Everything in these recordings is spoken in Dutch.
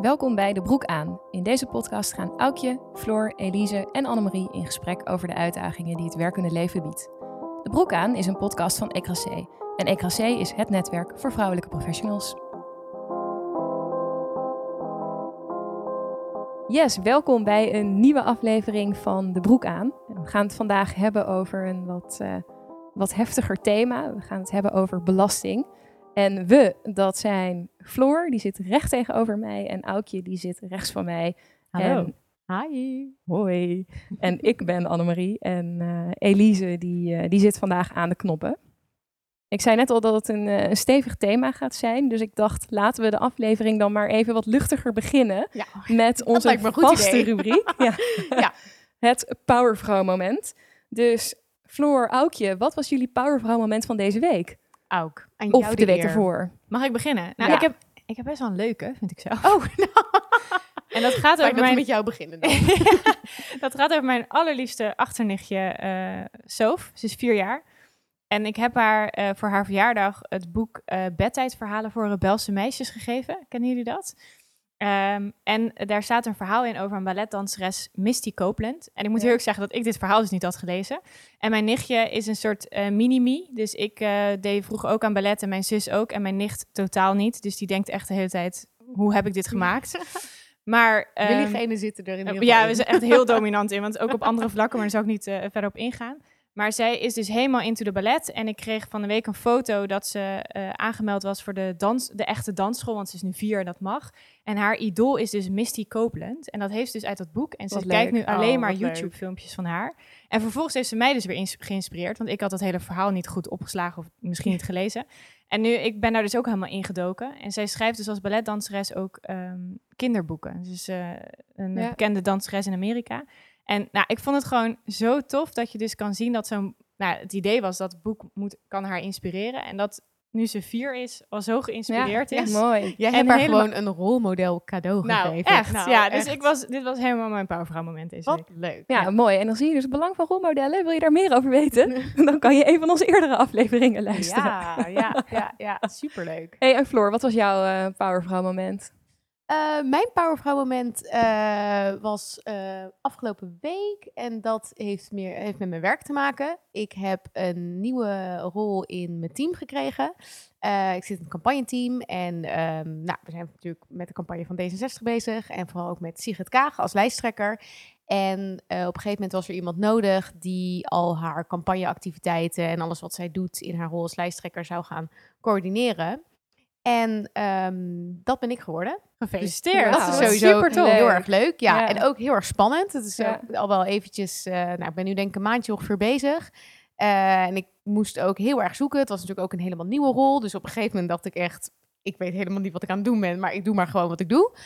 Welkom bij De Broek aan. In deze podcast gaan Aukje, Floor, Elise en Annemarie in gesprek over de uitdagingen die het werkende leven biedt. De Broek aan is een podcast van Ecrasé. En Ecrasé is het netwerk voor vrouwelijke professionals. Yes, welkom bij een nieuwe aflevering van De Broek aan. We gaan het vandaag hebben over een wat, uh, wat heftiger thema. We gaan het hebben over belasting. En we, dat zijn Floor, die zit recht tegenover mij. En Aukje, die zit rechts van mij. Hallo. En, hi. Hoi. En ik ben Annemarie. En uh, Elise, die, uh, die zit vandaag aan de knoppen. Ik zei net al dat het een, uh, een, stevig thema gaat zijn. Dus ik dacht, laten we de aflevering dan maar even wat luchtiger beginnen. Ja, met onze vaste rubriek. ja. ja. Het Powervrouw moment. Dus Floor, Aukje, wat was jullie Powervrouw moment van deze week? Auk. Aan Of jou de week ervoor. Mag ik beginnen? Nou, Ja. ik, heb, ik heb best wel een leuke, vind ik zelf. Oh, En dat gaat over mijn... met jou beginnen dan. dat gaat over mijn allerliefste achternichtje, eh Sof. Ze is vier jaar. En ik heb haar eh, voor haar verjaardag het boek eh Bedtijdverhalen voor rebelse meisjes gegeven. Kennen jullie dat? Ehm, en daar staat een verhaal in over een balletdanseres Misty Copeland. En ik moet Ja. heel erg zeggen dat ik dit verhaal dus niet had gelezen. En mijn nichtje is een soort eh mini-me. Dus ik eh, deed vroeger ook aan ballet en mijn zus ook. En mijn nicht totaal niet. Dus die denkt echt de hele tijd, hoe heb ik dit gemaakt? Maar, Jullie ehm, genen zitten er in ieder uh, geval Ja, we zijn echt heel dominant in. Want ook op andere vlakken, maar daar zou ik niet eh, verder op ingaan. Maar zij is dus helemaal into de ballet. En ik kreeg van de week een foto dat ze eh, aangemeld was voor de, dans, de echte dansschool. Want ze is nu vier en dat mag. En haar idool is dus Misty Copeland. En dat heeft ze dus uit dat boek. En ze kijkt nu leuk. alleen Oh, maar. YouTube-filmpjes van haar. En vervolgens heeft ze mij dus weer geïnspireerd. Want ik had dat hele verhaal niet goed opgeslagen of misschien niet gelezen. En nu, ik ben daar dus ook helemaal ingedoken. En zij schrijft dus als balletdanseres ook ehm, kinderboeken. Dus eh, een Ja. bekende danseres in Amerika. En nou, ik vond het gewoon zo tof dat je dus kan zien dat zo'n... Nou, het idee was dat het boek moet, kan haar inspireren. En dat nu ze vier is, al zo geïnspireerd ja, is. mooi. Jij en hebt haar helemaal- gewoon een rolmodel cadeau Nou, gegeven. echt. Nou, ja, dus echt. Ik was, dit was helemaal mijn powervrouw moment deze Wat week. leuk. Ja, mooi. En dan zie je dus het belang van rolmodellen. Wil je daar meer over weten? Dan kan je een van onze eerdere afleveringen luisteren. Ja, ja, ja, ja, superleuk. Hey, en Floor, wat was jouw eh powervrouw moment? Eh, mijn powervrouw moment eh, was eh, afgelopen week en dat heeft, meer, heeft met mijn werk te maken. Ik heb een nieuwe rol in mijn team gekregen. Ik zit in een campagneteam en ehm, nou, we zijn natuurlijk met de campagne van D66 bezig en vooral ook met Sigrid Kaag als lijsttrekker. En op een gegeven moment was er iemand nodig die al haar campagneactiviteiten en alles wat zij doet in haar rol als lijsttrekker zou gaan coördineren. En ehm, dat ben ik geworden. Gefeliciteerd. Dat Wauw, is sowieso super tof. heel erg leuk. Ja, Ja. en ook heel erg spannend. Het is Ja. al wel eventjes... eh, nou, ik ben nu denk ik een maandje ongeveer bezig. Eh, en ik moest ook heel erg zoeken. Het was natuurlijk ook een helemaal nieuwe rol. Dus op een gegeven moment dacht ik echt... Ik weet helemaal niet wat ik aan het doen ben, maar ik doe maar gewoon wat ik doe.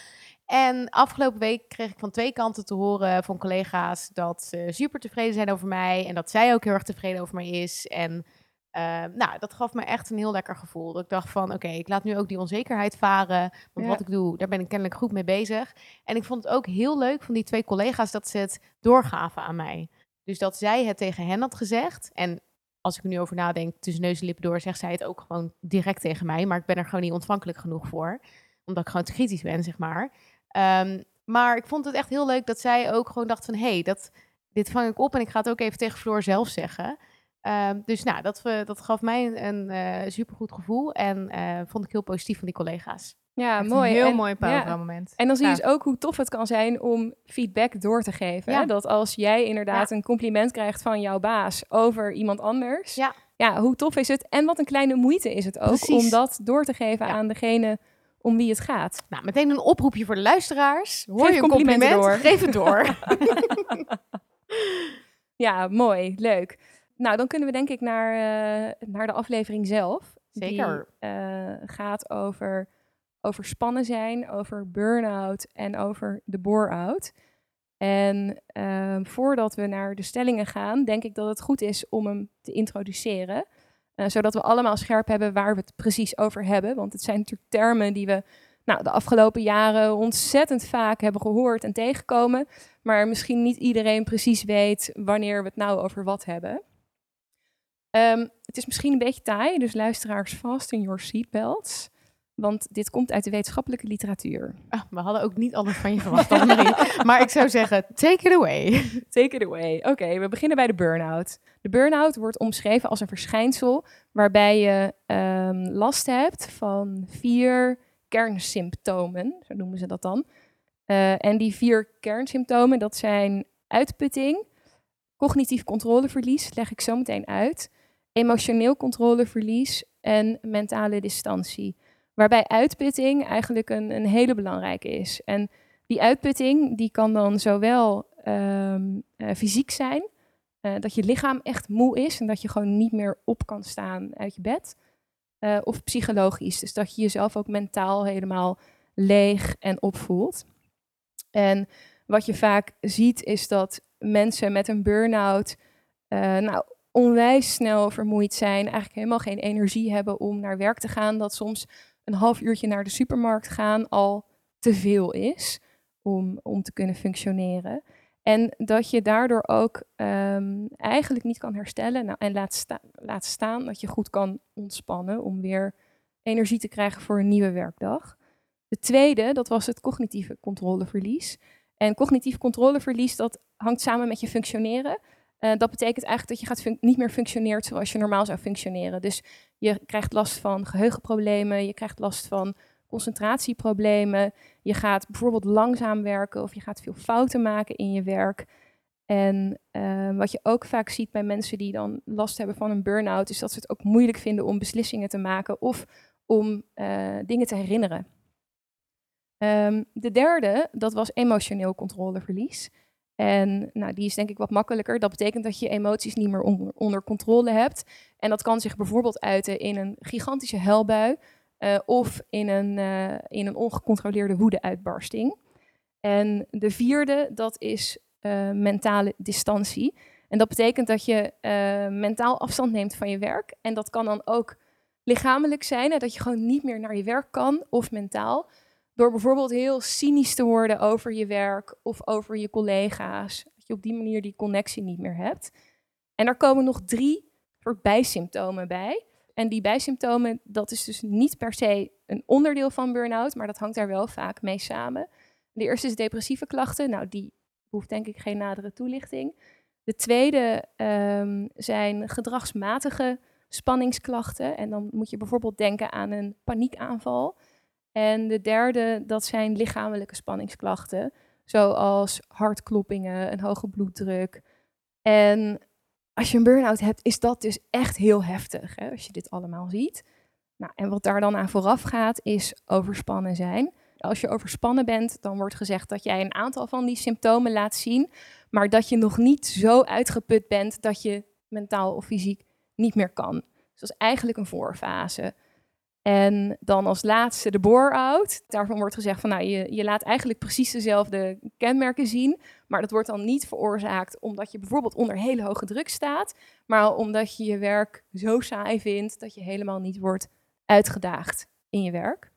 En afgelopen week kreeg ik van twee kanten te horen van collega's dat ze super tevreden zijn over mij. En dat zij ook heel erg tevreden over mij is. En eh, nou, dat gaf me echt een heel lekker gevoel. Dat ik dacht van, oké, ik laat nu ook die onzekerheid varen. Want Ja. wat ik doe, daar ben ik kennelijk goed mee bezig. En ik vond het ook heel leuk van die twee collega's dat ze het doorgaven aan mij. Dus dat zij het tegen hen had gezegd. En als ik er nu over nadenk, tussen neus en lippen door, zegt zij het ook gewoon direct tegen mij. Maar ik ben er gewoon niet ontvankelijk genoeg voor. Omdat ik gewoon te kritisch ben, zeg maar. Ehm, maar ik vond het echt heel leuk dat zij ook gewoon dacht van... hé, hey, dat, dit vang ik op en ik ga het ook even tegen Floor zelf zeggen. Ehm, dus nou, dat, we, dat gaf mij een, eh, supergoed gevoel. En eh, vond ik heel positief van die collega's. Ja, Echt mooi. Een heel En- mooi powervrouw ja. moment. En dan zie je dus ook hoe tof het kan zijn om feedback door te geven. Ja. Hè? Dat als jij inderdaad een compliment krijgt van jouw baas over iemand anders. Ja. ja, hoe tof is het? En wat een kleine moeite is het ook Precies. om dat door te geven aan degene om wie het gaat. Nou, meteen een oproepje voor de luisteraars. Hoor Geef je een compliment, door. geef het door. Ja, mooi, leuk. Nou, dan kunnen we denk ik naar, eh, naar de aflevering zelf. Zeker. Die eh, gaat over, over spannen zijn, over burn-out en over de bore-out. En ehm, voordat we naar de stellingen gaan, denk ik dat het goed is om hem te introduceren. eh, zodat we allemaal scherp hebben waar we het precies over hebben. Want het zijn natuurlijk termen die we nou, de afgelopen jaren ontzettend vaak hebben gehoord en tegenkomen. Maar misschien niet iedereen precies weet wanneer we het nou over wat hebben. Ehm, het is misschien een beetje taai, dus luisteraars vast in your seatbelts. want dit komt uit de wetenschappelijke literatuur. Ah, we hadden ook niet alles van je verwacht, Annemarie. maar ik zou zeggen, take it away. Take it away. Oké, we beginnen bij de burn-out. De burn-out wordt omschreven als een verschijnsel waarbij je ehm, last hebt van vier kernsymptomen, zo noemen ze dat dan. Eh, en die vier kernsymptomen, dat zijn uitputting, cognitief controleverlies, leg ik zo meteen uit, emotioneel controleverlies en mentale distantie. Waarbij uitputting eigenlijk een, een hele belangrijke is. En die uitputting die kan dan zowel ehm, eh, fysiek zijn, eh, dat je lichaam echt moe is en dat je gewoon niet meer op kan staan uit je bed. eh, of psychologisch, dus dat je jezelf ook mentaal helemaal leeg en opvoelt. En wat je vaak ziet is dat mensen met een burn-out nou, onwijs snel vermoeid zijn, eigenlijk helemaal geen energie hebben om naar werk te gaan, dat soms een half uurtje naar de supermarkt gaan al te veel is om, om te kunnen functioneren. En dat je daardoor ook ehm, eigenlijk niet kan herstellen nou, en laat, laat staan dat je goed kan ontspannen om weer energie te krijgen voor een nieuwe werkdag. De tweede, dat was het cognitieve controleverlies. En cognitief controleverlies, dat hangt samen met je functioneren. Eh, dat betekent eigenlijk dat je gaat niet meer functioneert zoals je normaal zou functioneren. Dus je krijgt last van geheugenproblemen, je krijgt last van concentratieproblemen. Je gaat bijvoorbeeld langzaam werken of je gaat veel fouten maken in je werk. En eh, wat je ook vaak ziet bij mensen die dan last hebben van een burn-out, is dat ze het ook moeilijk vinden om beslissingen te maken of om eh, dingen te herinneren. Ehm, de derde, dat was emotioneel controleverlies. En nou, die is denk ik wat makkelijker. Dat betekent dat je emoties niet meer onder, controle hebt. En dat kan zich bijvoorbeeld uiten in een gigantische huilbui eh, of in een, eh, in een ongecontroleerde woedeuitbarsting. En de vierde, dat is eh, mentale distantie. En dat betekent dat je mentaal afstand neemt van je werk. En dat kan dan ook lichamelijk zijn, dat je gewoon niet meer naar je werk kan, of mentaal. Door bijvoorbeeld heel cynisch te worden over je werk of over je collega's. Dat je op die manier die connectie niet meer hebt. En daar komen nog drie soort bijsymptomen bij. En die bijsymptomen, dat is dus niet per se een onderdeel van burn-out, maar dat hangt daar wel vaak mee samen. De eerste is depressieve klachten. Nou, die hoeft denk ik geen nadere toelichting. De tweede ehm, zijn gedragsmatige spanningsklachten. En dan moet je bijvoorbeeld denken aan een paniekaanval. En de derde, dat zijn lichamelijke spanningsklachten, zoals hartkloppingen, een hoge bloeddruk. En als je een burn-out hebt, is dat dus echt heel heftig, hè, als je dit allemaal ziet. Nou, en wat daar dan aan vooraf gaat, is overspannen zijn. Als je overspannen bent, dan wordt gezegd dat jij een aantal van die symptomen laat zien, maar dat je nog niet zo uitgeput bent dat je mentaal of fysiek niet meer kan. Dus dat is eigenlijk een voorfase. En dan als laatste de bore-out. Daarvan wordt gezegd van nou, je, je laat eigenlijk precies dezelfde kenmerken zien. Maar dat wordt dan niet veroorzaakt omdat je bijvoorbeeld onder hele hoge druk staat. Maar omdat je je werk zo saai vindt dat je helemaal niet wordt uitgedaagd in je werk.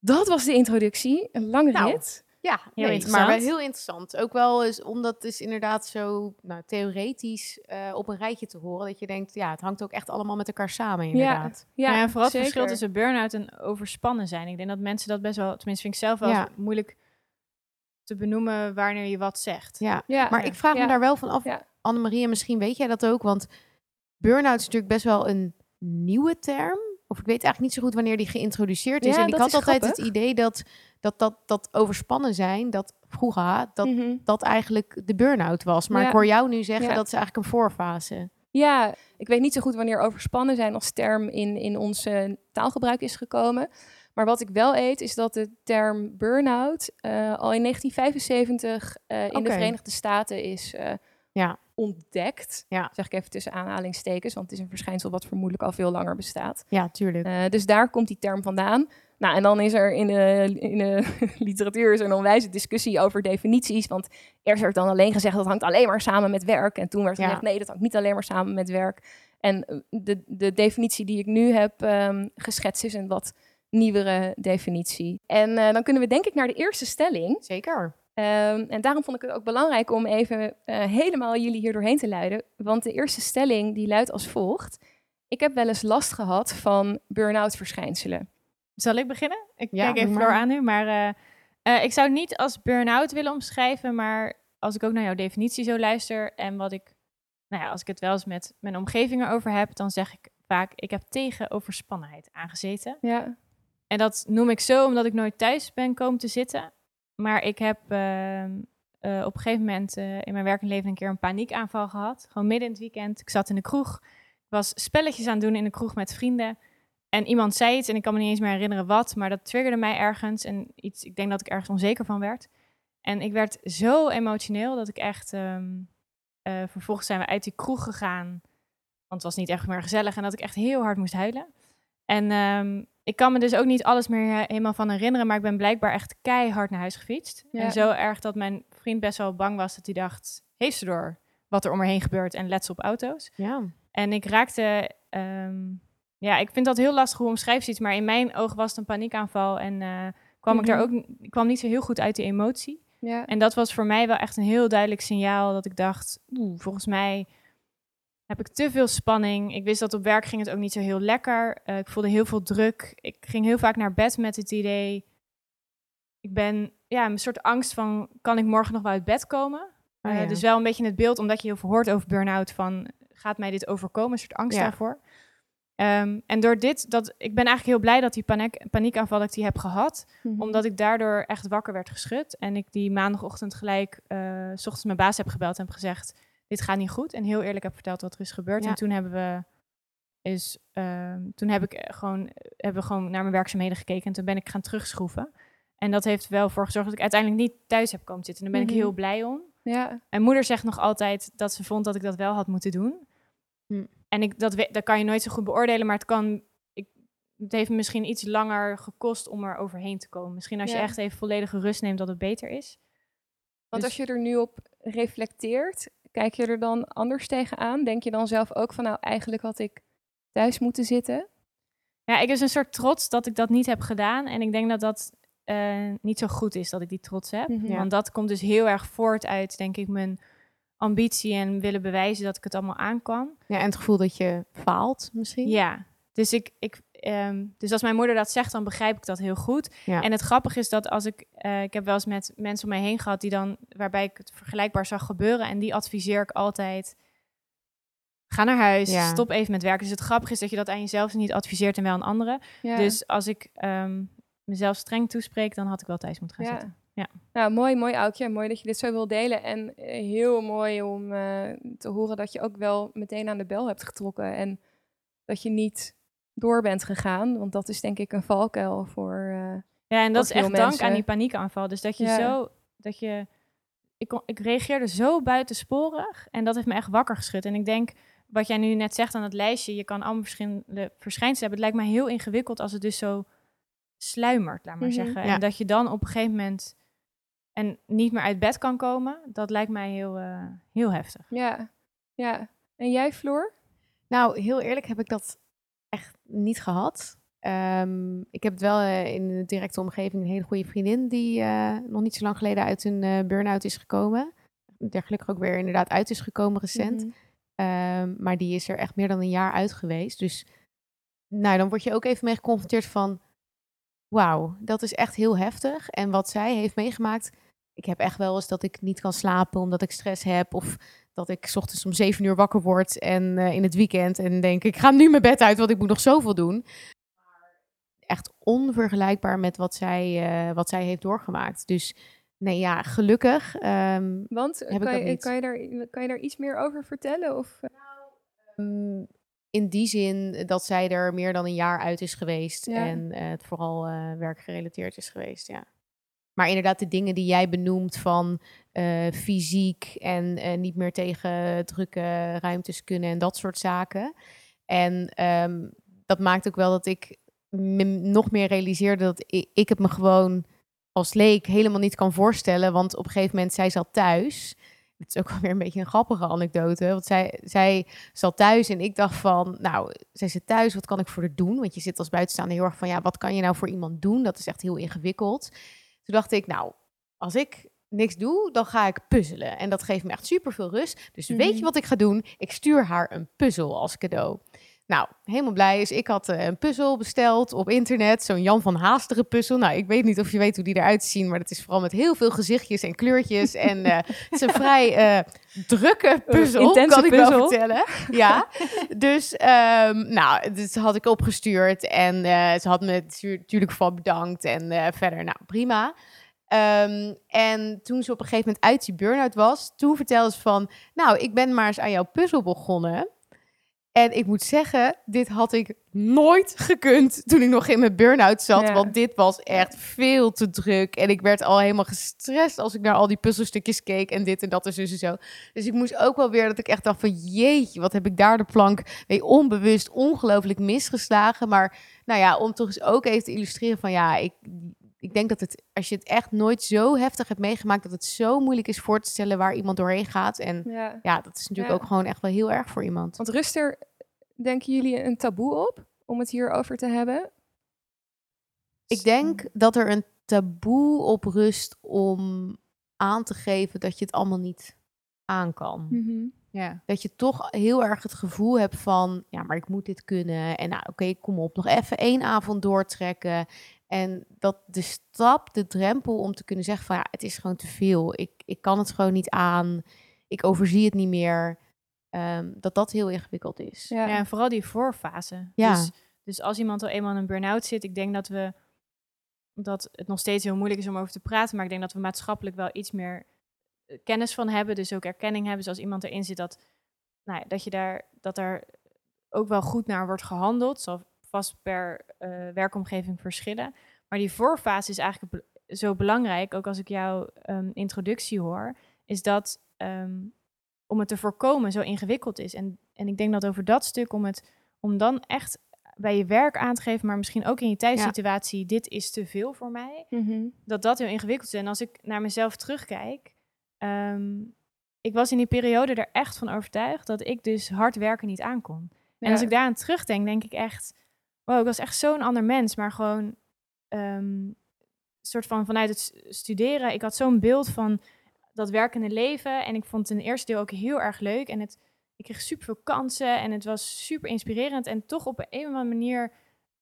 Dat was de introductie. Een lange Nou, rit. Ja, Heel nee, interessant. maar wel heel interessant. Ook wel eens omdat het is inderdaad zo nou, theoretisch eh, op een rijtje te horen. Dat je denkt, ja, het hangt ook echt allemaal met elkaar samen inderdaad. Ja, en vooral het verschil tussen burn-out en overspannen zijn. Ik denk dat mensen dat best wel, tenminste vind ik zelf wel Ja. moeilijk te benoemen wanneer je wat zegt. Ja. Ja, Maar ik vraag Ja. me daar wel van af, Ja. Annemarie, en misschien weet jij dat ook, want burn-out is natuurlijk best wel een nieuwe term. Of ik weet eigenlijk niet zo goed wanneer die geïntroduceerd is. Ja, en ik had altijd grappig. het idee dat dat, dat dat overspannen zijn, dat vroeger, dat Mhm. dat eigenlijk de burn-out was. Maar Ja. ik hoor jou nu zeggen Ja. dat is eigenlijk een voorfase. Ja, ik weet niet zo goed wanneer overspannen zijn als term in, in ons taalgebruik is gekomen. Maar wat ik wel weet, is dat de term burn-out eh, al in 1975 eh, in de. Verenigde Staten is eh, Ja. ontdekt. Ja. Zeg ik even tussen aanhalingstekens, want het is een verschijnsel wat vermoedelijk al veel langer bestaat. Ja, tuurlijk. Dus daar komt die term vandaan. Nou, en dan is er in de, in de literatuur is er een onwijze discussie over definities. Want eerst werd dan alleen gezegd dat hangt alleen maar samen met werk. En toen werd Ja. gezegd nee, dat hangt niet alleen maar samen met werk. En eh, de, de definitie die ik nu heb ehm, geschetst is een wat nieuwere definitie. En eh, dan kunnen we denk ik naar de eerste stelling. Zeker. Ehm, en daarom vond ik het ook belangrijk om even eh, helemaal jullie hier doorheen te leiden. Want de eerste stelling die luidt als volgt. Ik heb wel eens last gehad van burn-out verschijnselen. Zal ik beginnen? Ik Ja, kijk even Floor aan nu, maar eh, eh, ik zou het niet als burn-out willen omschrijven, maar als ik ook naar jouw definitie zo luister en wat ik, nou ja, als ik het wel eens met mijn omgeving erover heb, dan zeg ik vaak, ik heb tegen overspannenheid aangezeten. Ja. En dat noem ik zo omdat ik nooit thuis ben komen te zitten. Maar ik heb ehm, eh, op een gegeven moment in mijn werkend leven een keer een paniekaanval gehad. Gewoon midden in het weekend. Ik zat in de kroeg. Ik was spelletjes aan het doen in de kroeg met vrienden. En iemand zei iets en ik kan me niet eens meer herinneren wat. Maar dat triggerde mij ergens. En iets, ik denk dat ik ergens onzeker van werd. En ik werd zo emotioneel dat ik echt... ehm, eh, vervolgens zijn we uit die kroeg gegaan. Want het was niet echt meer gezellig. En dat ik echt heel hard moest huilen. En ehm, ik kan me dus ook niet alles meer he- helemaal van herinneren, maar ik ben blijkbaar echt keihard naar huis gefietst. Ja. En zo erg dat mijn vriend best wel bang was dat hij dacht, heeft ze door wat er om me heen gebeurt en let ze op auto's. Ja. En ik raakte, ehm, ja, ik vind dat heel lastig hoe omschrijf je iets, maar in mijn ogen was het een paniekaanval en eh, kwam ik daar Mhm. ook, ik kwam niet zo heel goed uit die emotie. Ja. En dat was voor mij wel echt een heel duidelijk signaal dat ik dacht, oeh, volgens mij heb ik te veel spanning. Ik wist dat op werk ging het ook niet zo heel lekker. Eh, ik voelde heel veel druk. Ik ging heel vaak naar bed met het idee, ik ben, ja, een soort angst van, kan ik morgen nog wel uit bed komen? Oh, Eh. Dus wel een beetje in het beeld, omdat je heel veel hoort over burn-out, van gaat mij dit overkomen? Een soort angst Ja. daarvoor. Ehm, en door dit, dat, ik ben eigenlijk heel blij dat die paniek, paniekaanval dat ik die heb gehad Mhm. omdat ik daardoor echt wakker werd geschud. En ik die maandagochtend gelijk, eh, s ochtends mijn baas heb gebeld en heb gezegd, dit gaat niet goed. En heel eerlijk heb verteld wat er is gebeurd. Ja. En toen hebben we, is, ehm, toen heb ik eh, gewoon, hebben we gewoon naar mijn werkzaamheden gekeken. En toen ben ik gaan terugschroeven. En dat heeft wel voor gezorgd dat ik uiteindelijk niet thuis heb komen zitten. Daar ben Mhm. ik heel blij om. Ja. Mijn moeder zegt nog altijd dat ze vond dat ik dat wel had moeten doen. Hm. En ik, dat, dat kan je nooit zo goed beoordelen, maar het kan. Ik, het heeft misschien iets langer gekost om er overheen te komen. Misschien als je echt even volledige rust neemt, dat het beter is. Want Dus- als je er nu op reflecteert, kijk je er dan anders tegenaan? Denk je dan zelf ook van, nou, eigenlijk had ik thuis moeten zitten? Ja, ik is een soort trots dat ik dat niet heb gedaan. En ik denk dat dat eh, niet zo goed is dat ik die trots heb. Mhm. Ja. Want dat komt dus heel erg voort uit, denk ik, mijn ambitie en willen bewijzen dat ik het allemaal aan kan. ja, en het gevoel dat je faalt misschien. Ja, dus, ik, ik, ehm, dus als mijn moeder dat zegt, dan begrijp ik dat heel goed. Ja. En het grappige is dat als ik, eh, ik heb wel eens met mensen om mij heen gehad die dan, waarbij ik het vergelijkbaar zag gebeuren. En die adviseer ik altijd, ga naar huis, Ja. stop even met werken. Dus het grappige is dat je dat aan jezelf niet adviseert en wel aan anderen. Ja. Dus als ik ehm, mezelf streng toespreek, dan had ik wel thuis moeten gaan Ja. Nou, mooi, mooi Aukje. Mooi dat je dit zo wil delen. En eh, heel mooi om eh, te horen dat je ook wel meteen aan de bel hebt getrokken. En dat je niet door bent gegaan. Want dat is denk ik een valkuil voor... eh, Ja, en dat is echt dank mensen. aan die paniekaanval. Dus dat je Ja. zo, dat je, ik, kon, ik reageerde zo buitensporig en dat heeft me echt wakker geschud. En ik denk, wat jij nu net zegt aan het lijstje, je kan allemaal verschillende verschijnselen hebben. Het lijkt mij heel ingewikkeld als het dus zo sluimert, laat maar Mhm. zeggen. Ja. En dat je dan op een gegeven moment en niet meer uit bed kan komen, dat lijkt mij heel, eh, heel heftig. ja, ja. En jij, Floor? Nou, heel eerlijk heb ik dat echt niet gehad. Ehm, ik heb het wel eh, in de directe omgeving een hele goede vriendin die eh, nog niet zo lang geleden uit een eh burn-out is gekomen. Der gelukkig ook weer inderdaad uit is gekomen recent. Mhm. Ehm, maar die is er echt meer dan een jaar uit geweest. Dus nou, dan word je ook even mee geconfronteerd van... Wauw, dat is echt heel heftig. En wat zij heeft meegemaakt... Ik heb echt wel eens dat ik niet kan slapen omdat ik stress heb. Of dat ik 's ochtends om zeven uur wakker word en eh, in het weekend... en denk ik ga nu mijn bed uit, want ik moet nog zoveel doen. Echt onvergelijkbaar met wat zij, eh, wat zij heeft doorgemaakt. Dus nee, ja, gelukkig... ehm, Want Heb kan, je, kan, je daar, kan je daar iets meer over vertellen? Of, eh, Mm, in die zin dat zij er meer dan een jaar uit is geweest Ja. en het vooral werkgerelateerd is geweest, ja. Maar inderdaad, de dingen die jij benoemt van eh, fysiek en eh, niet meer tegen drukke ruimtes kunnen en dat soort zaken. En ehm, dat maakt ook wel dat ik me nog meer realiseerde dat ik, ik het me gewoon als leek helemaal niet kan voorstellen. Want op een gegeven moment, zij zat thuis. Het is ook wel weer een beetje een grappige anekdote. Want zij, zij zat thuis en ik dacht van, nou, zij zit thuis, wat kan ik voor haar doen? Want je zit als buitenstaander heel erg van, ja, wat kan je nou voor iemand doen? Dat is echt heel ingewikkeld. Toen dacht ik, nou, als ik niks doe, dan ga ik puzzelen. En dat geeft me echt super veel rust. Dus weet Mhm. je wat ik ga doen? Ik stuur haar een puzzel als cadeau. Nou, helemaal blij. Dus ik had eh, een puzzel besteld op internet. Zo'n Jan van Haasteren puzzel. Nou, ik weet niet of je weet hoe die eruit zien. Maar dat is vooral met heel veel gezichtjes en kleurtjes. en eh, het is een vrij eh, drukke puzzel, kan ik wel vertellen. Ja, dus ehm, nou, dus had ik opgestuurd. En ze had me natuurlijk voor bedankt. En verder, nou, prima. Ehm, en toen ze op een gegeven moment uit die burn-out was, toen vertelde ze van, nou, ik ben maar eens aan jouw puzzel begonnen. En ik moet zeggen, dit had ik nooit gekund toen ik nog in mijn burn-out zat. Ja. Want dit was echt veel te druk. En ik werd al helemaal gestrest als ik naar al die puzzelstukjes keek. En dit en dat en zo en zo. Dus ik moest ook wel weer dat ik echt dacht van... Jeetje, wat heb ik daar de plank mee onbewust ongelooflijk misgeslagen. Maar nou ja, om toch eens ook even te illustreren van... Ja, ik, ik denk dat het, als je het echt nooit zo heftig hebt meegemaakt... dat het zo moeilijk is voor te stellen waar iemand doorheen gaat. En Ja. ja, dat is natuurlijk Ja. ook gewoon echt wel heel erg voor iemand. Want rust er, denken jullie, een taboe op om het hierover te hebben? Ik denk dat er een taboe op rust om aan te geven dat je het allemaal niet aan kan. Mhm. Ja. Dat je toch heel erg het gevoel hebt van, ja, maar ik moet dit kunnen. En nou, oké, kom op, nog even één avond doortrekken. En dat de stap, de drempel om te kunnen zeggen van, ja, het is gewoon te veel. Ik, ik kan het gewoon niet aan. Ik overzie het niet meer. ehm, dat dat heel ingewikkeld is. Ja. Ja, en vooral die voorfase. Ja. Dus, dus als iemand al eenmaal in een burn-out zit, ik denk dat we dat het nog steeds heel moeilijk is om over te praten, maar ik denk dat we maatschappelijk wel iets meer eh, kennis van hebben, dus ook erkenning hebben. Dus als iemand erin zit, dat, nou ja, dat je daar dat daar ook wel goed naar wordt gehandeld. Zal vast per eh, werkomgeving verschillen. Maar die voorfase is eigenlijk zo belangrijk, ook als ik jouw ehm, introductie hoor, is dat ehm, om het te voorkomen zo ingewikkeld is. En, en ik denk dat over dat stuk, om, het, om dan echt bij je werk aan te geven, maar misschien ook in je thuissituatie, dit is te veel voor mij, Mhm. dat dat heel ingewikkeld is. En als ik naar mezelf terugkijk, ehm, ik was in die periode er echt van overtuigd dat ik dus hard werken niet aankon. En Ja. als ik daaraan terugdenk, denk ik echt, wow, ik was echt zo'n ander mens, maar gewoon ehm, soort van vanuit het studeren, ik had zo'n beeld van dat werkende leven en ik vond het een eerste deel ook heel erg leuk en het, ik kreeg super veel kansen en het was super inspirerend en toch op een of andere manier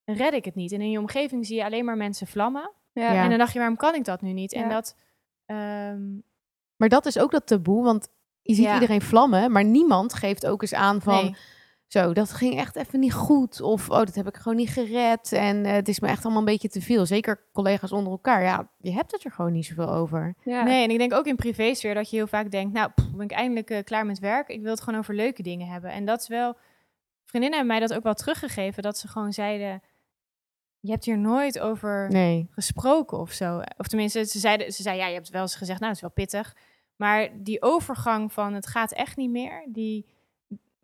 red ik het niet. En in je omgeving zie je alleen maar mensen vlammen. Ja. Ja. En dan dacht je, waarom kan ik dat nu niet? En dat, ehm, Maar dat is ook dat taboe, want je ziet iedereen vlammen, maar niemand geeft ook eens aan van... nee. Zo, dat ging echt even niet goed. Of, oh, dat heb ik gewoon niet gered. En eh, het is me echt allemaal een beetje te veel. Zeker collega's onder elkaar. Ja, je hebt het er gewoon niet zoveel over. Ja. Nee, en ik denk ook in privésfeer dat je heel vaak denkt, nou, pff, ben ik eindelijk eh, klaar met werk. Ik wil het gewoon over leuke dingen hebben. En dat is wel, vriendinnen hebben mij dat ook wel teruggegeven, dat ze gewoon zeiden, je hebt hier nooit over Nee. gesproken of zo. Of tenminste, ze zeiden, ze zei, ja, je hebt wel eens gezegd, nou, het is wel pittig. Maar die overgang van het gaat echt niet meer, die,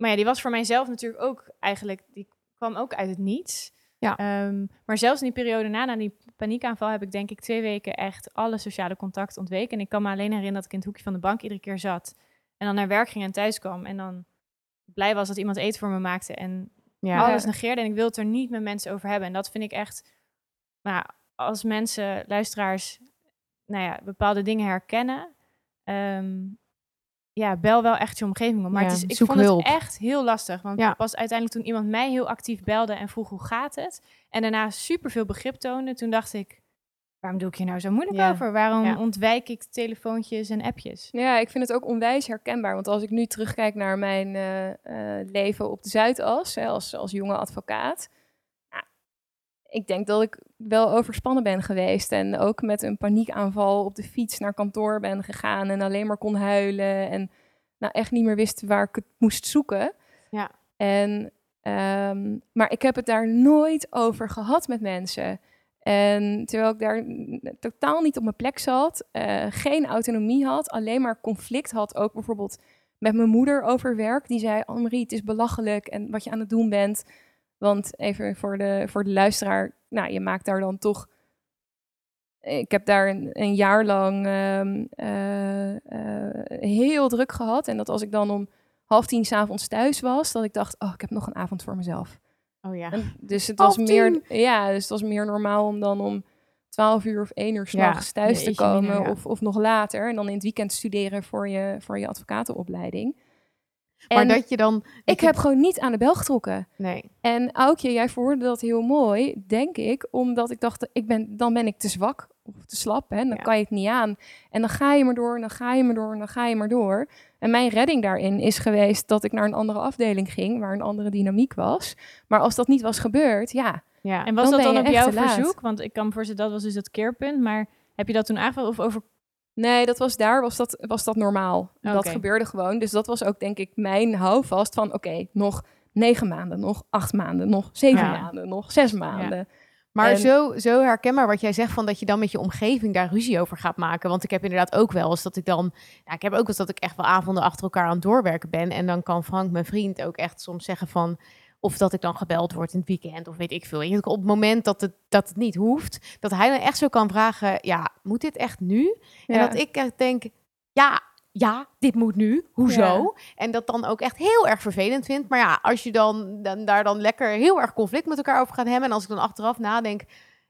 maar ja, die was voor mijzelf natuurlijk ook eigenlijk, die kwam ook uit het niets. Ja. Ehm, maar zelfs in die periode na, na die paniekaanval, heb ik denk ik twee weken echt alle sociale contact ontweken. En ik kan me alleen herinneren dat ik in het hoekje van de bank iedere keer zat. En dan naar werk ging en thuis kwam. En dan blij was dat iemand eten voor me maakte. En Ja. alles negeerde. En ik wil het er niet met mensen over hebben. En dat vind ik echt... Nou, als mensen, luisteraars, nou ja, bepaalde dingen herkennen... ehm, ja, bel wel echt je omgeving op. Maar Ja, het is, ik vond hulp. het echt heel lastig. Want Ja. pas uiteindelijk toen iemand mij heel actief belde en vroeg hoe gaat het... en daarna superveel begrip toonde, toen dacht ik... waarom doe ik hier nou zo moeilijk Ja. over? Waarom ontwijk ik telefoontjes en appjes? Ja, ik vind het ook onwijs herkenbaar. Want als ik nu terugkijk naar mijn eh, eh, leven op de Zuidas, hè, als, als jonge advocaat. Ik denk dat ik wel overspannen ben geweest. En ook met een paniekaanval op de fiets naar kantoor ben gegaan. En alleen maar kon huilen. En nou, echt niet meer wist waar ik het moest zoeken. Ja. En, ehm, maar ik heb het daar nooit over gehad met mensen. En terwijl ik daar totaal niet op mijn plek zat, eh, geen autonomie had, alleen maar conflict had, ook bijvoorbeeld met mijn moeder over werk. Die zei, Annemarie, het is belachelijk en wat je aan het doen bent. Want even voor de, voor de luisteraar, nou, je maakt daar dan toch... Ik heb daar een, een jaar lang ehm, eh, eh, heel druk gehad. En dat als ik dan om half tien s'avonds thuis was, dat ik dacht, oh, ik heb nog een avond voor mezelf. Oh ja. En dus het Half was meer, ja, dus het was meer normaal om dan om 12 uur of 1 uur s'nachts thuis te komen ja. of, of nog later. En dan in het weekend studeren voor je, voor je advocatenopleiding. Maar En dat je dan... ik heb gewoon niet aan de bel getrokken. Nee. En Aukje, jij verwoordde dat heel mooi, denk ik, omdat ik dacht, ik ben, dan ben ik te zwak of te slap, hè, dan Ja. kan je het niet aan. En dan ga je maar door, en dan ga je maar door, en dan ga je maar door. En mijn redding daarin is geweest dat ik naar een andere afdeling ging, waar een andere dynamiek was. Maar als dat niet was gebeurd, ja, Ja. En was Dan dat dan op jouw verzoek? Want ik kan me voorstellen, dat was dus het keerpunt. Maar heb je dat toen aangevuld of over... Nee, dat was daar, was dat, was dat normaal. Dat gebeurde gewoon. Dus dat was ook denk ik mijn houvast van, oké, nog negen maanden, nog acht maanden, nog zeven Ja. maanden, nog zes maanden. Maar En- zo, zo herkenbaar wat jij zegt van dat je dan met je omgeving daar ruzie over gaat maken. Want ik heb inderdaad ook wel eens dat ik dan... Ja, ik heb ook wel eens dat ik echt wel avonden achter elkaar aan het doorwerken ben. En dan kan Frank, mijn vriend, ook echt soms zeggen van... Of dat ik dan gebeld word in het weekend of weet ik veel. En op het moment dat het, dat het niet hoeft, dat hij dan echt zo kan vragen... Ja, moet dit echt nu? En dat ik echt denk, ja, ja, dit moet nu. Hoezo? Ja. En dat dan ook echt heel erg vervelend vindt. Maar ja, als je dan, dan daar dan lekker heel erg conflict met elkaar over gaat hebben. En als ik dan achteraf nadenk,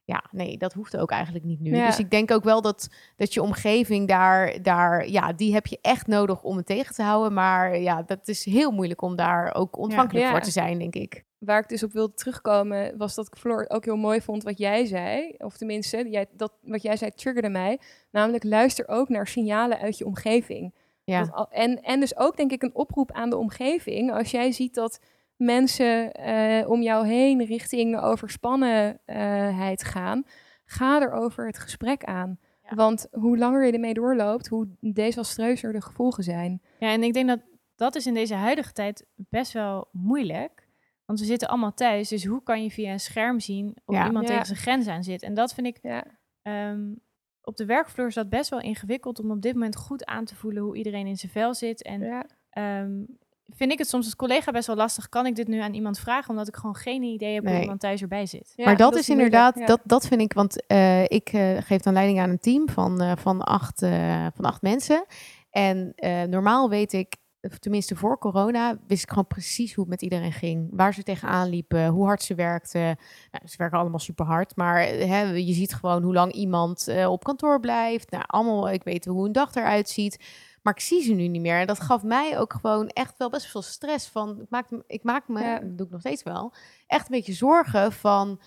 ja, nee, dat hoeft ook eigenlijk niet nu. Ja. Dus ik denk ook wel dat, dat je omgeving daar, daar, ja, die heb je echt nodig om het tegen te houden. Maar ja, dat is heel moeilijk om daar ook ontvankelijk Ja. voor te zijn, denk ik. waar ik dus op wilde terugkomen, was dat ik Floor ook heel mooi vond wat jij zei. Of tenminste, jij, dat, wat jij zei triggerde mij. Namelijk, luister ook naar signalen uit je omgeving. Ja, Dat en, en dus ook denk ik een oproep aan de omgeving. Als jij ziet dat mensen eh, om jou heen richting overspannenheid gaan, ga erover het gesprek aan. Ja. Want hoe langer je ermee doorloopt, hoe desastreuzer de gevolgen zijn. Ja, en ik denk dat dat is in deze huidige tijd best wel moeilijk. Want we zitten allemaal thuis, dus hoe kan je via een scherm zien of Ja. iemand Ja. tegen zijn grens aan zit? En dat vind ik, Ja, ehm, op de werkvloer is dat best wel ingewikkeld om op dit moment goed aan te voelen hoe iedereen in zijn vel zit. En ja. ehm, vind ik het soms als collega best wel lastig, kan ik dit nu aan iemand vragen, omdat ik gewoon geen idee heb hoe Nee. iemand thuis erbij zit. Ja, maar dat, is inderdaad, ja. dat, dat vind ik, want eh, ik eh, geef dan leiding aan een team van, eh, van, acht, eh, van acht mensen. En eh, normaal weet ik, tenminste voor corona, wist ik gewoon precies hoe het met iedereen ging. Waar ze tegenaan liepen, hoe hard ze werkten. Nou, ze werken allemaal super hard, maar hè, je ziet gewoon hoe lang iemand eh, op kantoor blijft. Nou, allemaal, ik weet hoe een dag eruit ziet. Maar ik zie ze nu niet meer. En dat gaf mij ook gewoon echt wel best veel stress. Van, ik, maak, me- ik maak me, Ja. dat doe ik nog steeds wel, echt een beetje zorgen van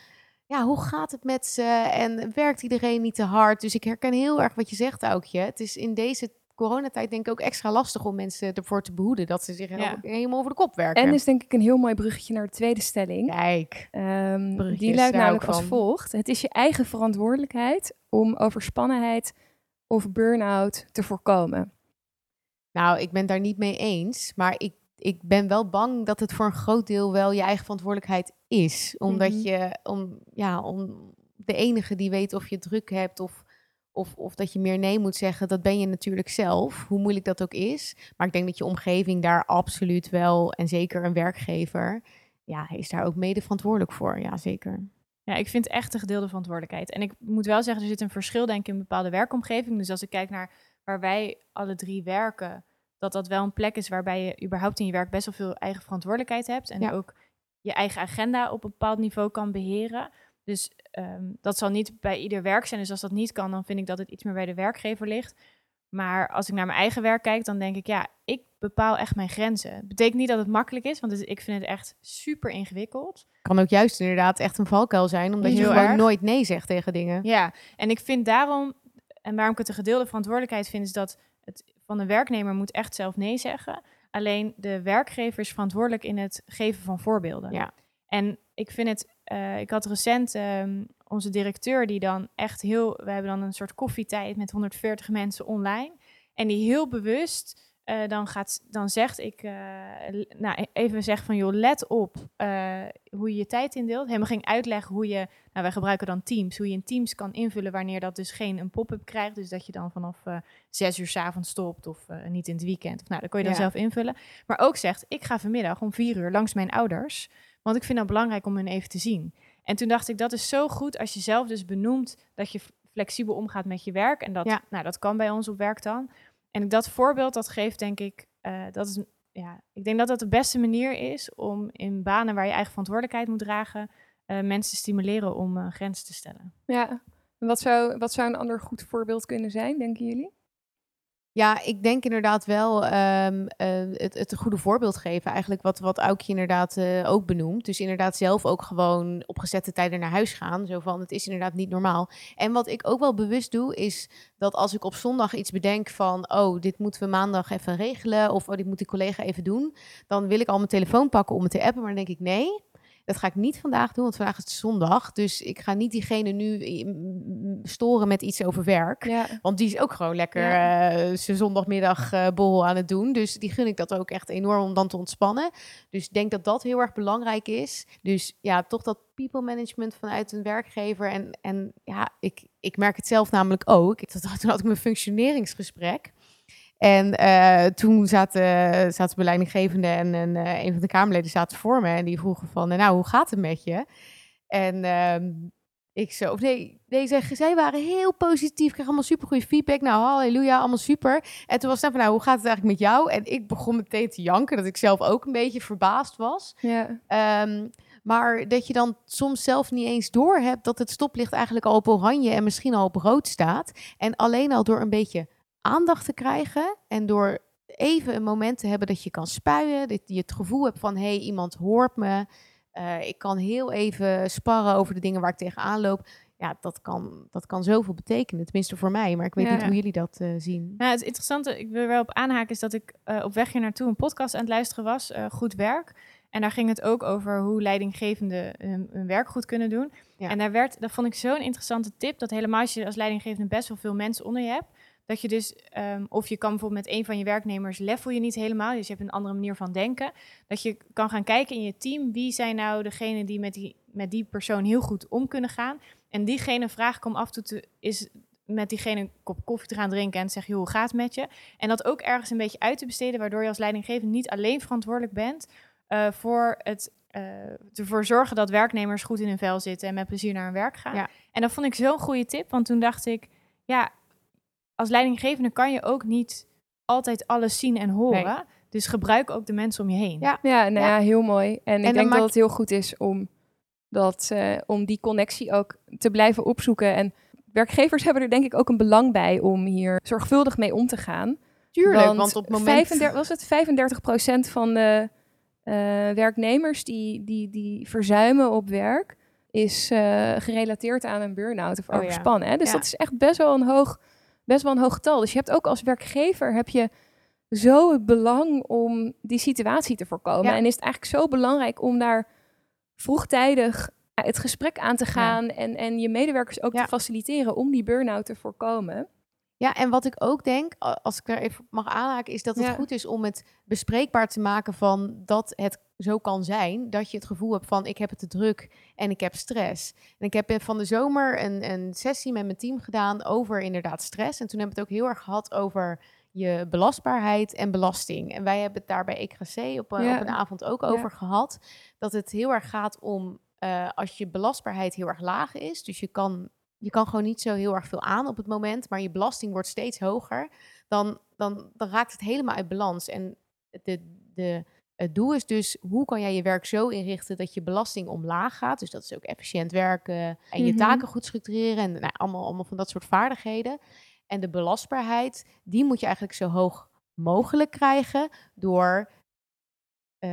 ja, hoe gaat het met ze en werkt iedereen niet te hard? Dus ik herken heel erg wat je zegt, Aukje. Het is in deze coronatijd denk ik ook extra lastig om mensen ervoor te behoeden dat ze zich Ja. helemaal over de kop werken. En is denk ik een heel mooi bruggetje naar de tweede stelling. Kijk, Ehm, die luidt namelijk als volgt. Het is je eigen verantwoordelijkheid om overspannenheid of burn-out te voorkomen. Nou, ik ben daar niet mee eens, maar ik, ik ben wel bang dat het voor een groot deel wel je eigen verantwoordelijkheid is. Omdat Mhm. je, om, ja, om de enige die weet of je druk hebt of, of, of dat je meer nee moet zeggen, dat ben je natuurlijk zelf, hoe moeilijk dat ook is. Maar ik denk dat je omgeving daar absoluut wel, en zeker een werkgever, ja, is daar ook mede verantwoordelijk voor. Ja, zeker. Ja, ik vind echt een gedeelde verantwoordelijkheid. En ik moet wel zeggen, er zit een verschil denk ik in een bepaalde werkomgeving. Dus als ik kijk naar waar wij alle drie werken, dat dat wel een plek is waarbij je überhaupt in je werk best wel veel eigen verantwoordelijkheid hebt. En Ja. ook je eigen agenda op een bepaald niveau kan beheren. Dus ehm, dat zal niet bij ieder werk zijn. Dus als dat niet kan, dan vind ik dat het iets meer bij de werkgever ligt. Maar als ik naar mijn eigen werk kijk, dan denk ik, ja, ik bepaal echt mijn grenzen. Het betekent niet dat het makkelijk is, want het- ik vind het echt super ingewikkeld. Kan ook juist inderdaad echt een valkuil zijn, omdat je gewoon erg. nooit nee zegt tegen dingen. Ja, en ik vind daarom, en waarom ik het een gedeelde verantwoordelijkheid vind, is dat het van de werknemer moet echt zelf nee zeggen. Alleen de werkgever is verantwoordelijk in het geven van voorbeelden. Ja. En ik vind het, eh, ik had recent ehm, onze directeur die dan echt heel, we hebben dan een soort koffietijd met 140 mensen online. En die heel bewust eh, dan, gaat, dan zegt ik, eh, nou e- even zeg van joh, let op eh, hoe je je tijd indeelt. Helemaal ging uitleggen hoe je, nou wij gebruiken dan Teams, hoe je in Teams kan invullen wanneer dat dus geen een pop-up krijgt. Dus dat je dan vanaf zes uur 's avonds stopt of niet in het weekend. Of, nou, dat kon je dan Ja. zelf invullen. Maar ook zegt, ik ga vanmiddag om vier uur langs mijn ouders, want ik vind dat belangrijk om hun even te zien. En toen dacht ik, dat is zo goed als je zelf dus benoemt dat je flexibel omgaat met je werk. En dat, Ja. nou, dat kan bij ons op werk dan. En dat voorbeeld, dat geeft denk ik, eh, dat is, ja, ik denk dat dat de beste manier is om in banen waar je eigen verantwoordelijkheid moet dragen, eh, mensen te stimuleren om eh, grenzen te stellen. Ja. En wat zou, wat zou een ander goed voorbeeld kunnen zijn, denken jullie? Ja, ik denk inderdaad wel ehm, eh, het, het een goede voorbeeld geven. Eigenlijk wat, wat Aukje inderdaad eh, ook benoemt. Dus inderdaad zelf ook gewoon op gezette tijden naar huis gaan. Zo van, het is inderdaad niet normaal. En wat ik ook wel bewust doe, is dat als ik op zondag iets bedenk van... oh, dit moeten we maandag even regelen... of oh, dit moet die collega even doen... dan wil ik al mijn telefoon pakken om het te appen. Maar dan denk ik, nee, dat ga ik niet vandaag doen, want vandaag is het zondag. Dus ik ga niet diegene nu storen met iets over werk. Ja. Want die is ook gewoon lekker Ja. eh, zijn zondagmiddag eh bol aan het doen. Dus die gun ik dat ook echt enorm om dan te ontspannen. Dus ik denk dat dat heel erg belangrijk is. Dus ja, toch dat people management vanuit een werkgever. En, en ja, ik, ik merk het zelf namelijk ook. Ik, dat, toen had ik mijn functioneringsgesprek. En eh, toen zaten, zaten mijn leidinggevende en, en eh, een van de Kamerleden zaten voor me. En die vroegen van, nou, hoe gaat het met je? En ehm, ik zo, of nee, nee zeg, zij waren heel positief. Ik kreeg allemaal supergoeie feedback. Nou, halleluja, allemaal super. En toen was het van, nou, hoe gaat het eigenlijk met jou? En ik begon meteen te janken, dat ik zelf ook een beetje verbaasd was. Ja. Ehm, maar dat je dan soms zelf niet eens door hebt dat het stoplicht eigenlijk al op oranje en misschien al op rood staat. En alleen al door een beetje aandacht te krijgen en door even een moment te hebben dat je kan spuien, dat je het gevoel hebt van hé, hey, iemand hoort me. Eh, ik kan heel even sparren over de dingen waar ik tegenaan loop. Ja, dat kan, dat kan zoveel betekenen, tenminste voor mij. Maar ik weet Ja. niet hoe jullie dat eh, zien. Nou, het interessante, ik wil wel op aanhaken, is dat ik eh, op weg hier naartoe een podcast aan het luisteren was, Goed Werk. En daar ging het ook over hoe leidinggevenden hun, hun werk goed kunnen doen. Ja. En daar werd, dat vond ik zo'n interessante tip, dat helemaal als je als leidinggevende best wel veel mensen onder je hebt, dat je dus, ehm, of je kan bijvoorbeeld met een van je werknemers level je niet helemaal, dus je hebt een andere manier van denken, dat je kan gaan kijken in je team, wie zijn nou degenen die met die, met die persoon heel goed om kunnen gaan. En diegene vraag ik om af en toe te, is met diegene een kop koffie te gaan drinken en te zeggen, joh, hoe gaat het met je? En dat ook ergens een beetje uit te besteden, waardoor je als leidinggevende niet alleen verantwoordelijk bent eh, voor het eh, ervoor zorgen dat werknemers goed in hun vel zitten en met plezier naar hun werk gaan. Ja. En dat vond ik zo'n goede tip, want toen dacht ik, ja, als leidinggevende kan je ook niet altijd alles zien en horen. Dus gebruik ook de mensen om je heen. Ja. Ja, nou Ja. ja, heel mooi. En, ik denk maak- dat het heel goed is om, dat, eh, om die connectie ook te blijven opzoeken. En werkgevers hebben er denk ik ook een belang bij om hier zorgvuldig mee om te gaan. Tuurlijk, want, op het moment... 35, was het 35% van de eh, werknemers die, die, die verzuimen op werk is eh, gerelateerd aan een burn-out of Oh ja. overspannen. Hè? Dus Ja. dat is echt best wel een hoog, best wel een hoog getal. Dus je hebt ook als werkgever heb je zo het belang om die situatie te voorkomen. Ja. En is het eigenlijk zo belangrijk om daar vroegtijdig het gesprek aan te gaan en, en je medewerkers ook Ja. te faciliteren om die burn-out te voorkomen. Ja, en wat ik ook denk, als ik daar even mag aanhaken, is dat het goed is om het bespreekbaar te maken van dat het zo kan zijn. Dat je het gevoel hebt van ik heb het te druk en ik heb stress. En ik heb eh, van de zomer een, een sessie met mijn team gedaan over inderdaad stress. En toen hebben we het ook heel erg gehad over je belastbaarheid en belasting. En wij hebben het daar bij EKC op, een- Ja. op een avond ook Ja. over gehad. Dat het heel erg gaat om eh, als je belastbaarheid heel erg laag is. Dus je kan je kan gewoon niet zo heel erg veel aan op het moment, maar je belasting wordt steeds hoger, dan, dan, dan raakt het helemaal uit balans. En de, de, het doel is dus, hoe kan jij je werk zo inrichten dat je belasting omlaag gaat? Dus dat is ook efficiënt werken en je Mhm. taken goed structureren en nou, allemaal, allemaal van dat soort vaardigheden. En de belastbaarheid, die moet je eigenlijk zo hoog mogelijk krijgen door... eh,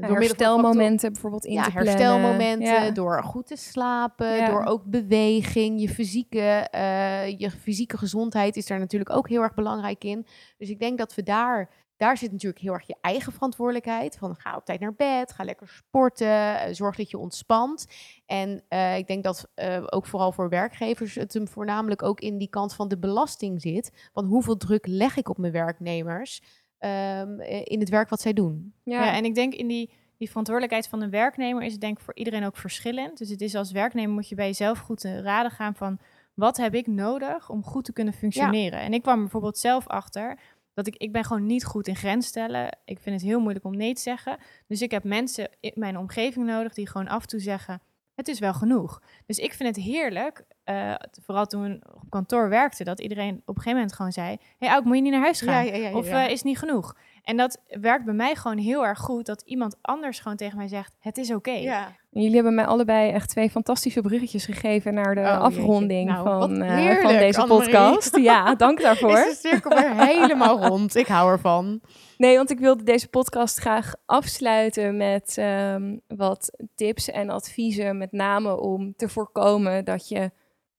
door herstelmomenten bijvoorbeeld in ja, te plannen. herstelmomenten, Ja. door goed te slapen, Ja. door ook beweging, je fysieke, eh, je fysieke gezondheid is daar natuurlijk ook heel erg belangrijk in. Dus ik denk dat we daar, daar zit natuurlijk heel erg je eigen verantwoordelijkheid. Van ga op tijd naar bed, ga lekker sporten, eh, zorg dat je ontspant. En eh, ik denk dat eh, ook vooral voor werkgevers het hem voornamelijk ook in die kant van de belasting zit. Van hoeveel druk leg ik op mijn werknemers ehm, eh, in het werk wat zij doen. Ja. Ja, en ik denk in die, die verantwoordelijkheid van de werknemer is het denk ik voor iedereen ook verschillend. Dus het is als werknemer moet je bij jezelf goed te raden gaan van wat heb ik nodig om goed te kunnen functioneren. En ik kwam bijvoorbeeld zelf achter dat ik, ik ben gewoon niet goed in grens stellen. Ik vind het heel moeilijk om nee te zeggen. Dus ik heb mensen in mijn omgeving nodig die gewoon af en toe zeggen, het is wel genoeg. Dus ik vind het heerlijk, eh, vooral toen we op kantoor werkte, dat iedereen op een gegeven moment gewoon zei: Hey, Auk, moet je niet naar huis gaan? Ja, ja, ja, ja, Of eh, is het niet genoeg? En dat werkt bij mij gewoon heel erg goed, dat iemand anders gewoon tegen mij zegt: Het is oké. ja. Jullie hebben mij allebei echt twee fantastische bruggetjes gegeven naar de Oh, afronding Nou, van, eh, van deze Annemarie. podcast. Ja, dank daarvoor. Is de cirkel weer helemaal rond. Ik hou ervan. Nee, want ik wilde deze podcast graag afsluiten met ehm, wat tips en adviezen. Met name om te voorkomen dat je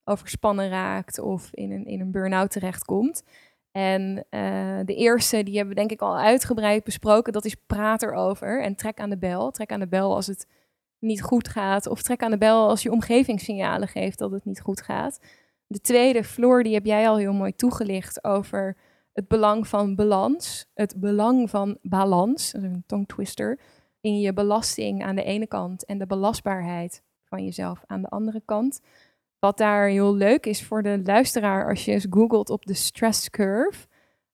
overspannen raakt of in een, in een burn-out terechtkomt. En eh, de eerste, die hebben we denk ik al uitgebreid besproken. Dat is praat erover en trek aan de bel. Trek aan de bel als het niet goed gaat. Of trek aan de bel als je omgeving signalen geeft dat het niet goed gaat. De tweede, Floor, die heb jij al heel mooi toegelicht over het belang van balans. Het belang van balans, een tongue twister, in je belasting aan de ene kant en de belastbaarheid van jezelf aan de andere kant. Wat daar heel leuk is voor de luisteraar als je eens googelt op de stress curve.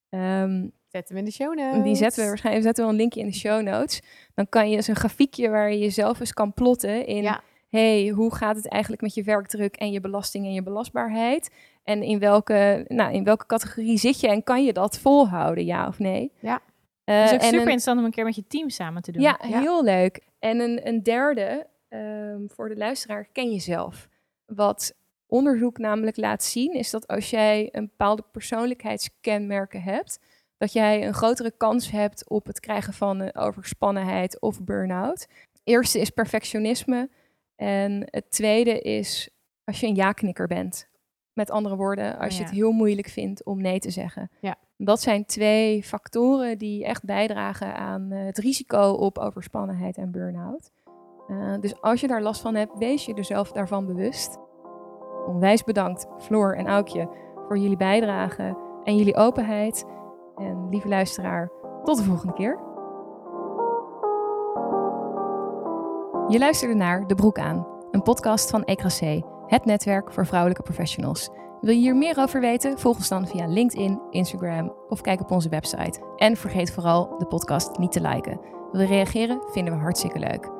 Ehm, Zet hem in de show notes. die zetten we waarschijnlijk zetten we een linkje in de show notes. Dan kan je eens een grafiekje waar je jezelf eens kan plotten in Ja. hey, hoe gaat het eigenlijk met je werkdruk en je belasting en je belastbaarheid? En in welke, nou, in welke categorie zit je en kan je dat volhouden, ja of nee? Ja. Eh, Het is ook super een- interessant om een keer met je team samen te doen. ja, Ja. heel leuk. En een, een derde, ehm, voor de luisteraar, ken jezelf. Wat onderzoek namelijk laat zien, is dat als jij een bepaalde persoonlijkheidskenmerken hebt, dat jij een grotere kans hebt op het krijgen van een overspannenheid of burn-out. Eerste is perfectionisme. En het tweede is als je een ja-knikker bent. Met andere woorden, als je het heel moeilijk vindt om nee te zeggen. Ja. Dat zijn twee factoren die echt bijdragen aan eh, het risico op overspannenheid en burn-out. Eh, dus als je daar last van hebt, wees je er zelf daarvan bewust. Onwijs bedankt, Floor en Aukje, voor jullie bijdrage en jullie openheid. En lieve luisteraar, tot de volgende keer. Je luisterde naar De Broek aan, een podcast van ECRAC, het netwerk voor vrouwelijke professionals. Wil je hier meer over weten? Volg ons dan via LinkedIn, Instagram of kijk op onze website. En vergeet vooral de podcast niet te liken. Wil je reageren? Vinden we hartstikke leuk.